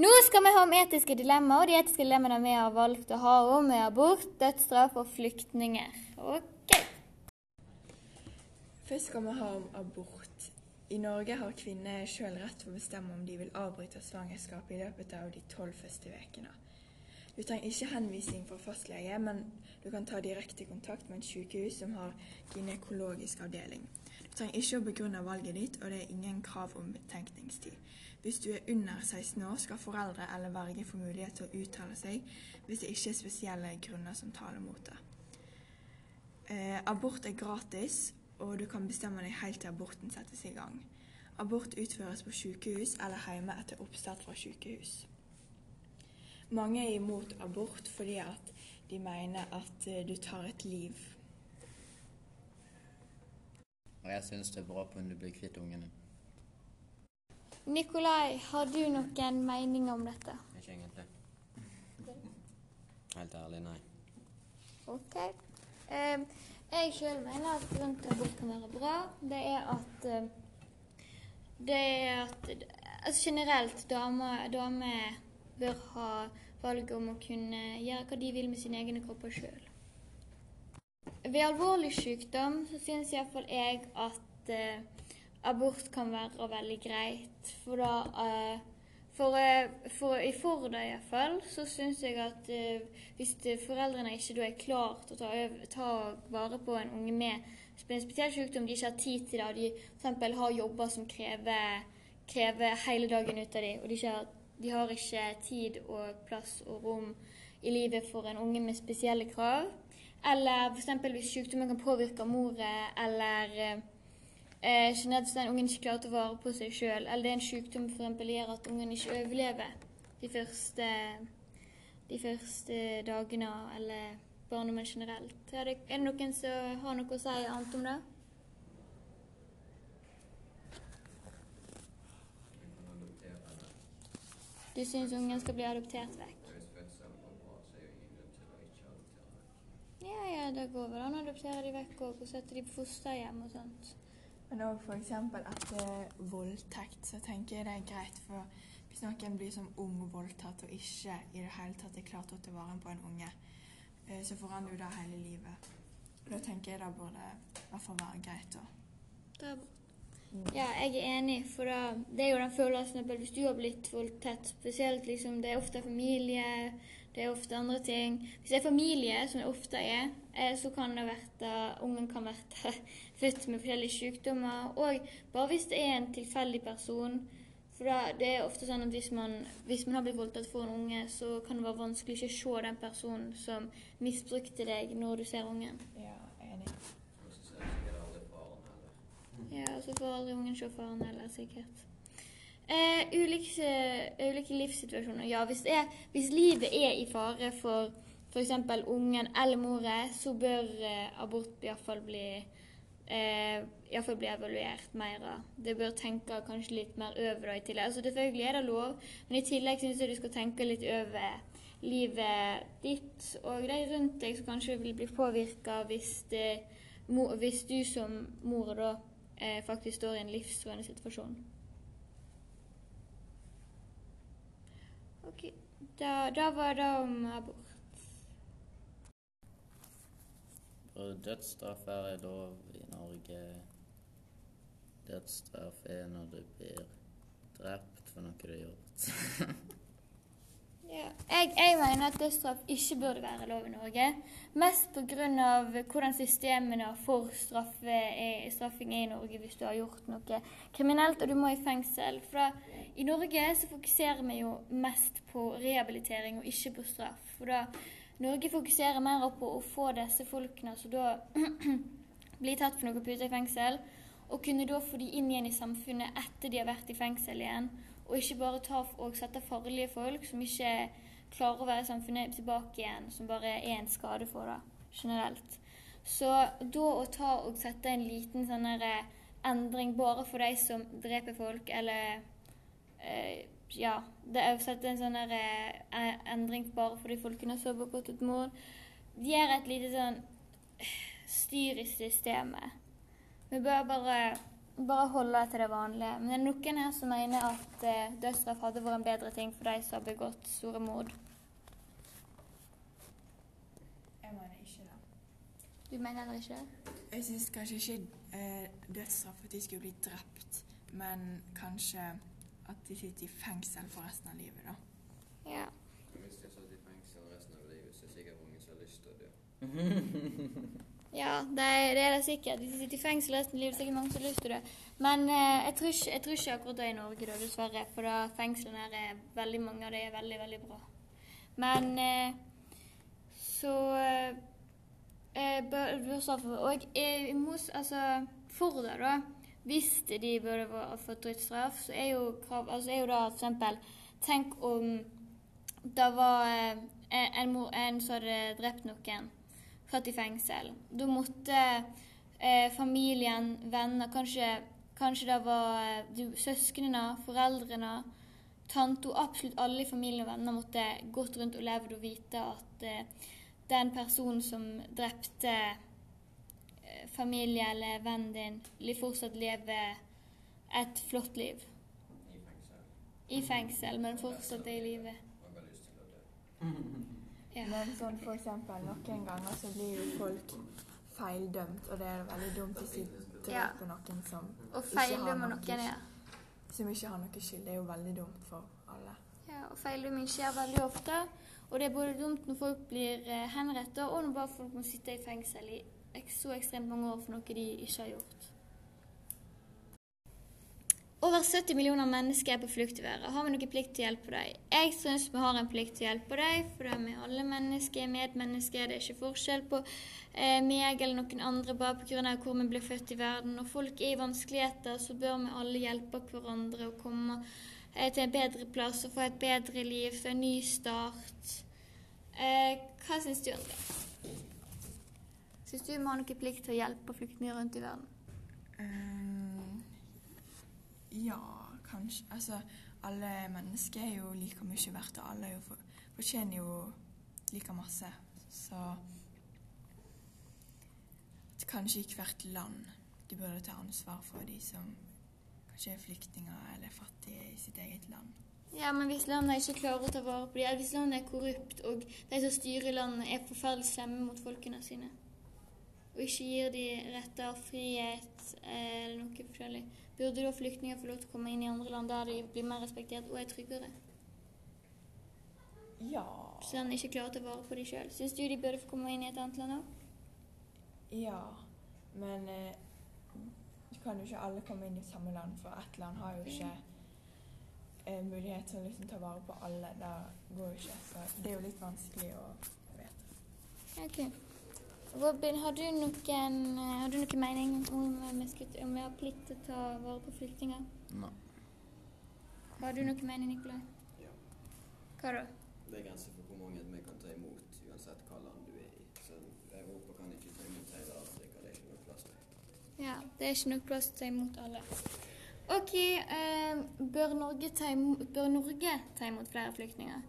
Nå skal vi ha om etiske dilemmaer, og de etiske dilemmaene vi har valgt å ha om, er abort, dødsstraff og flyktninger. Ok. Først skal vi ha om abort. I Norge har kvinner sjøl rett til å bestemme om de vil avbryte svangerskapet i løpet av de tolv første ukene. Du trenger ikke henvisning fra fastlege, men du kan ta direkte kontakt med et sykehus som har gynekologisk avdeling. Du trenger ikke å begrunne valget ditt, og det er ingen krav om betenkningstid. Hvis du er under 16 år, skal foreldre eller verge få mulighet til å uttale seg hvis det ikke er spesielle grunner som taler mot det. Eh, abort er gratis, og du kan bestemme deg helt til aborten settes i gang. Abort utføres på sykehus eller hjemme etter oppstart fra sykehus. Mange er imot abort fordi at de mener at eh, du tar et liv. Og jeg syns det er bra på om du blir kvitt ungene. Nikolai, har du noen mening om dette? Ikke egentlig. Helt ærlig, nei. Ok. Eh, jeg sjøl mener at grunnen til abort kan være bra, det er at Det er at altså generelt damer dame bør ha valget om å kunne gjøre hva de vil med sine egne kropper sjøl. Ved alvorlig sykdom så syns iallfall jeg at eh, abort kan være veldig greit. For da eh, for, eh, for, I Forda iallfall så syns jeg at eh, hvis foreldrene ikke da er klar til å ta, ta vare på en unge med spesiell sykdom, de ikke har tid til det, og de f.eks. har jobber som krever, krever hele dagen ut av dem, og de, ikke har, de har ikke tid og plass og rom i livet for en unge med spesielle krav. Eller f.eks. hvis sykdommen kan påvirke moret, eller eh, generelt den ungen ikke klarer å ta vare på seg sjøl, eller det er en sykdom eksempel gjør at ungen ikke overlever de første, de første dagene, eller barndommen generelt. Er det, er det noen som har noe å si annet om det? Du syns ungen skal bli adoptert vekk? Ja, ja, det går vel an å adoptere de vekk òg, og sette de på fosterhjem og sånt. Men òg f.eks. etter voldtekt, så tenker jeg det er greit. For hvis noen blir som ung voldtatt og ikke i det hele tatt er klar til å ta vare på en unge, eh, så forandrer jo det hele livet. Da tenker jeg det burde i hvert fall være greit. bra. Ja, jeg er enig, for da, det er jo den følelsen at hvis du har blitt voldtatt, spesielt liksom, det er ofte familie, det er ofte andre ting. Hvis det er familie, som det ofte er, eh, så kan det være ungen kan være født med forskjellige sykdommer. Og bare hvis det er en tilfeldig person. For da, det er ofte sånn at hvis man, hvis man har blitt voldtatt for en unge, så kan det være vanskelig ikke å se den personen som misbrukte deg, når du ser ungen. Ja, enig. Ja, og så får aldri ungen se faren heller, sikkert. Eh, ulike, ulike livssituasjoner. Ja, hvis, er, hvis livet er i fare for f.eks. ungen eller moren, så bør eh, abort iallfall bli eh, i hvert fall bli evaluert mer. da. Det bør tenke kanskje litt mer over det i tillegg. Altså Selvfølgelig er det lov, men i tillegg syns jeg du skal tenke litt over livet ditt og de rundt deg som kanskje vil bli påvirka hvis, hvis du som mor da eh, faktisk står i en livstruende situasjon. Ok, da, da var det om abort. Og dødsstraff er lov i Norge. Dødsstraff er når du blir drept for noe du har gjort. Jeg, jeg mener at dødsstraff ikke burde være lov i Norge. Mest pga. hvordan systemene for straffe er, straffing er i Norge hvis du har gjort noe kriminelt og du må i fengsel. For da, I Norge så fokuserer vi jo mest på rehabilitering og ikke på straff. For da Norge fokuserer mer på å få disse folkene som da blir tatt for noe pute i fengsel, og kunne da få de inn igjen i samfunnet etter de har vært i fengsel igjen. Og ikke bare ta og sette farlige folk som ikke klarer å være samfunnet, tilbake igjen, som bare er en skade for det generelt. Så da å ta og sette en liten sånn eh, endring bare for de som dreper folk, eller eh, Ja, det å sette en sånn eh, endring bare for de folkene som har begått et mord, gjør et lite sånn styr i systemet. Vi bør bare bare holde deg til det vanlige. Men det er noen her som mener at eh, dødsstraff hadde vært en bedre ting for de som har begått store mord. Jeg mener ikke det. Du mener heller ikke det? Jeg syns kanskje ikke eh, dødsstraff at de skulle bli drept, men kanskje at de sitter i fengsel for resten av livet, da. Ja. Hvis de satt i fengsel resten av livet, så er det sikkert mange som har lyst til å dø. Ja, det er, det er det sikkert. De sitter i fengsel resten av livet, sikkert mange som har det. Men eh, jeg, tror ikke, jeg tror ikke akkurat det er i Norge, da, dessverre. For da fengslene her er veldig mange og de er veldig, veldig bra. Men eh, så eh, bør, bør- dødsstraff Og eh, mos, altså, for det, da Hvis de burde fått dødsstraff, så er jo krav Altså er jo da for eksempel Tenk om det var eh, en, mor, en som hadde drept noen satt i fengsel. Da måtte eh, familien, venner Kanskje, kanskje det var eh, du- søsknene, foreldrene, tante og absolutt alle i familien og venner måtte gått rundt og levd og vite at eh, den personen som drepte eh, familie eller vennen din, li- fortsatt lever et flott liv. I fengsel. I fengsel, men fortsatt er i live. Og Ja. Men sånn for eksempel, noen ganger så blir jo folk feildømt, og det er veldig dumt hvis de dreper noen som Og ikke har feildømmer noen, ja. som ikke har noe skyld. Det er jo veldig dumt for alle. Ja, og feildømming skjer veldig ofte. Og det er både dumt når folk blir eh, henrettet, og når bare folk må sitte i fengsel i så ekstremt mange år for noe de ikke har gjort. Over 70 millioner mennesker er på flukt i verden. Har vi noen plikt til å hjelpe dem? Jeg syns vi har en plikt til å hjelpe dem, for vi er alle mennesker, medmennesker. Det er ikke forskjell på eh, meg eller noen andre bare pga. hvor vi ble født i verden. Når folk er i vanskeligheter, så bør vi alle hjelpe hverandre og komme eh, til en bedre plass og få et bedre liv, få en ny start. Eh, hva syns du det? Syns du vi har noen plikt til å hjelpe flyktninger rundt i verden? Ehm, ja, kanskje. Altså, alle mennesker er jo like mye verdt, og alle er fortjener jo like masse. Så kanskje i hvert land de burde ta ansvar for de som kanskje er flyktninger eller fattige i sitt eget land. Ja, men hvis landet ikke klarer å ta vare på dem, hvis landet er korrupt, og de som styrer landet er forferdelig slemme mot folkene sine, og ikke gir de retter, frihet eh, eller noe forskjellig, burde da flyktninger få lov til å komme inn i andre land der de blir mer respektert og er tryggere? Ja. så de ikke klarer å ta vare på dem sjøl, syns du de burde få komme inn i et annet land òg? Ja, men eh, kan jo ikke alle komme inn i samme land, for ett land har jo ikke eh, mulighet til å liksom ta vare på alle. Det går jo ikke. Så det er jo litt vanskelig å vite. Ok. Robin, har du noen, eh, har du noen mening om vi, skal, om vi har plikt til å ta vare på flyktninger? Nei. Har du noen mening, Nikolai? Ja. Hva da? Det er grenser for hvor mange vi kan ta imot, uansett hva land du er i. Så Europa kan ikke ta imot hele Afrika, det er ikke nok plass til. Ja, det er ikke nok plass til å ta imot alle. OK, eh, bør, Norge ta imot, bør Norge ta imot flere flyktninger?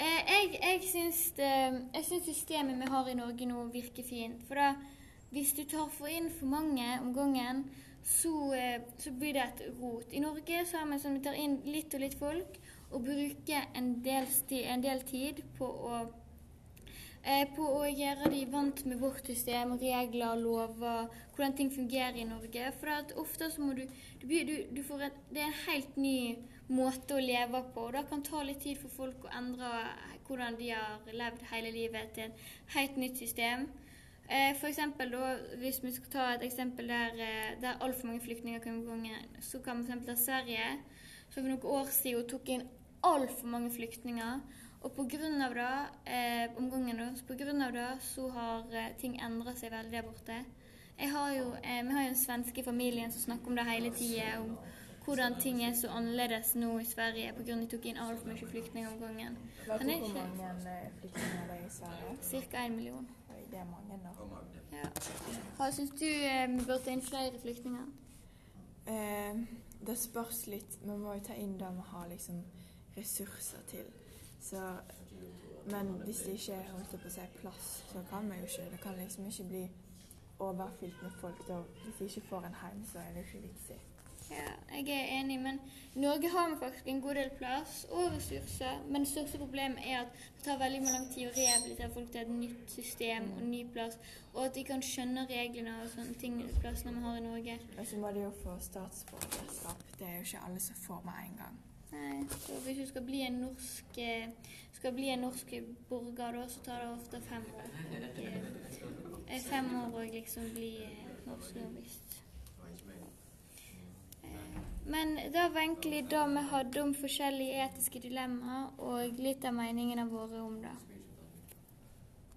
Eh, jeg jeg syns, det, jeg syns systemet vi har i Norge nå, virker fint. For da, hvis du tar for inn for mange om gangen, så, eh, så blir det et rot. I Norge så har vi sånn vi tar inn litt og litt folk, og bruker en del, en del tid på å eh, på å gjøre de vant med vårt system, regler, lover, hvordan ting fungerer i Norge. For ofte så må du, du, du, en, Det er en helt ny måte å leve på. og Det kan ta litt tid for folk å endre hvordan de har levd hele livet til et helt nytt system. Eh, for eksempel da, Hvis vi skal ta et eksempel der, eh, der altfor mange flyktninger kom i gangen, så kan vi f.eks. ta Sverige, som for noen år siden tok inn altfor mange flyktninger. Og av det, eh, omgangen da, så på grunn av det så har eh, ting endret seg veldig der borte. Jeg har jo, eh, vi har jo en svenske i familien som snakker om det hele tida, om hvordan ting er så annerledes nå i Sverige pga. at de tok inn altfor mye flyktninger om gangen. Er hvor mange flyktninger flyktninger det er i Sverige? Cirka én million. Oi, det er mange, da. Ja. Hva syns du eh, vi bør ta inn flere flyktninger? Eh, det spørs litt. Vi må jo ta inn det vi har liksom ressurser til. Så, men hvis det ikke er holdt på å si, plass, så kan vi jo ikke. Det kan liksom ikke bli overfylt med folk. Da. Hvis de ikke får en hjem, så er det ikke vits i. Ja, jeg er enig, men i Norge har vi faktisk en god del plass og ressurser. Men det største problemet er at det tar veldig lang tid å rehabilitere folk til et nytt system og ny plass, og at de kan skjønne reglene og sånne ting plassene vi har i Norge. Og så må de jo få statsborgerskap. Det er jo ikke alle som får med en gang. Nei, så hvis du skal bli en norsk, eh, bli en norsk borger, da, så tar det ofte fem år. Og, eh, fem år å liksom bli eh, norsk visst. Eh, Men det var egentlig det vi hadde om forskjellige etiske dilemmaer, og litt av meningene våre om det.